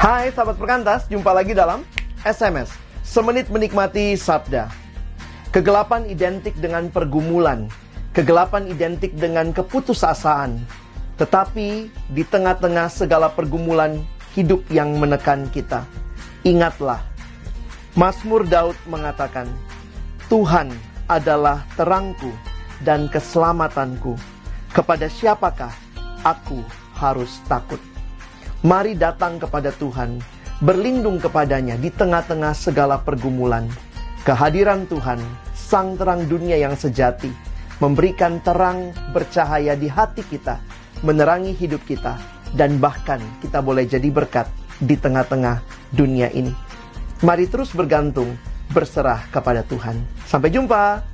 Hai sahabat perkantas, jumpa lagi dalam SMS Semenit menikmati sabda. Kegelapan identik dengan pergumulan. Kegelapan identik dengan keputusasaan. Tetapi di tengah-tengah segala pergumulan hidup yang menekan kita. Ingatlah Mazmur Daud mengatakan Tuhan adalah terangku dan keselamatanku. Kepada siapakah aku harus takut Mari datang kepada Tuhan, berlindung kepadanya di tengah-tengah segala pergumulan. Kehadiran Tuhan, sang terang dunia yang sejati, memberikan terang bercahaya di hati kita, menerangi hidup kita, dan bahkan kita boleh jadi berkat di tengah-tengah dunia ini. Mari terus bergantung, berserah kepada Tuhan. Sampai jumpa.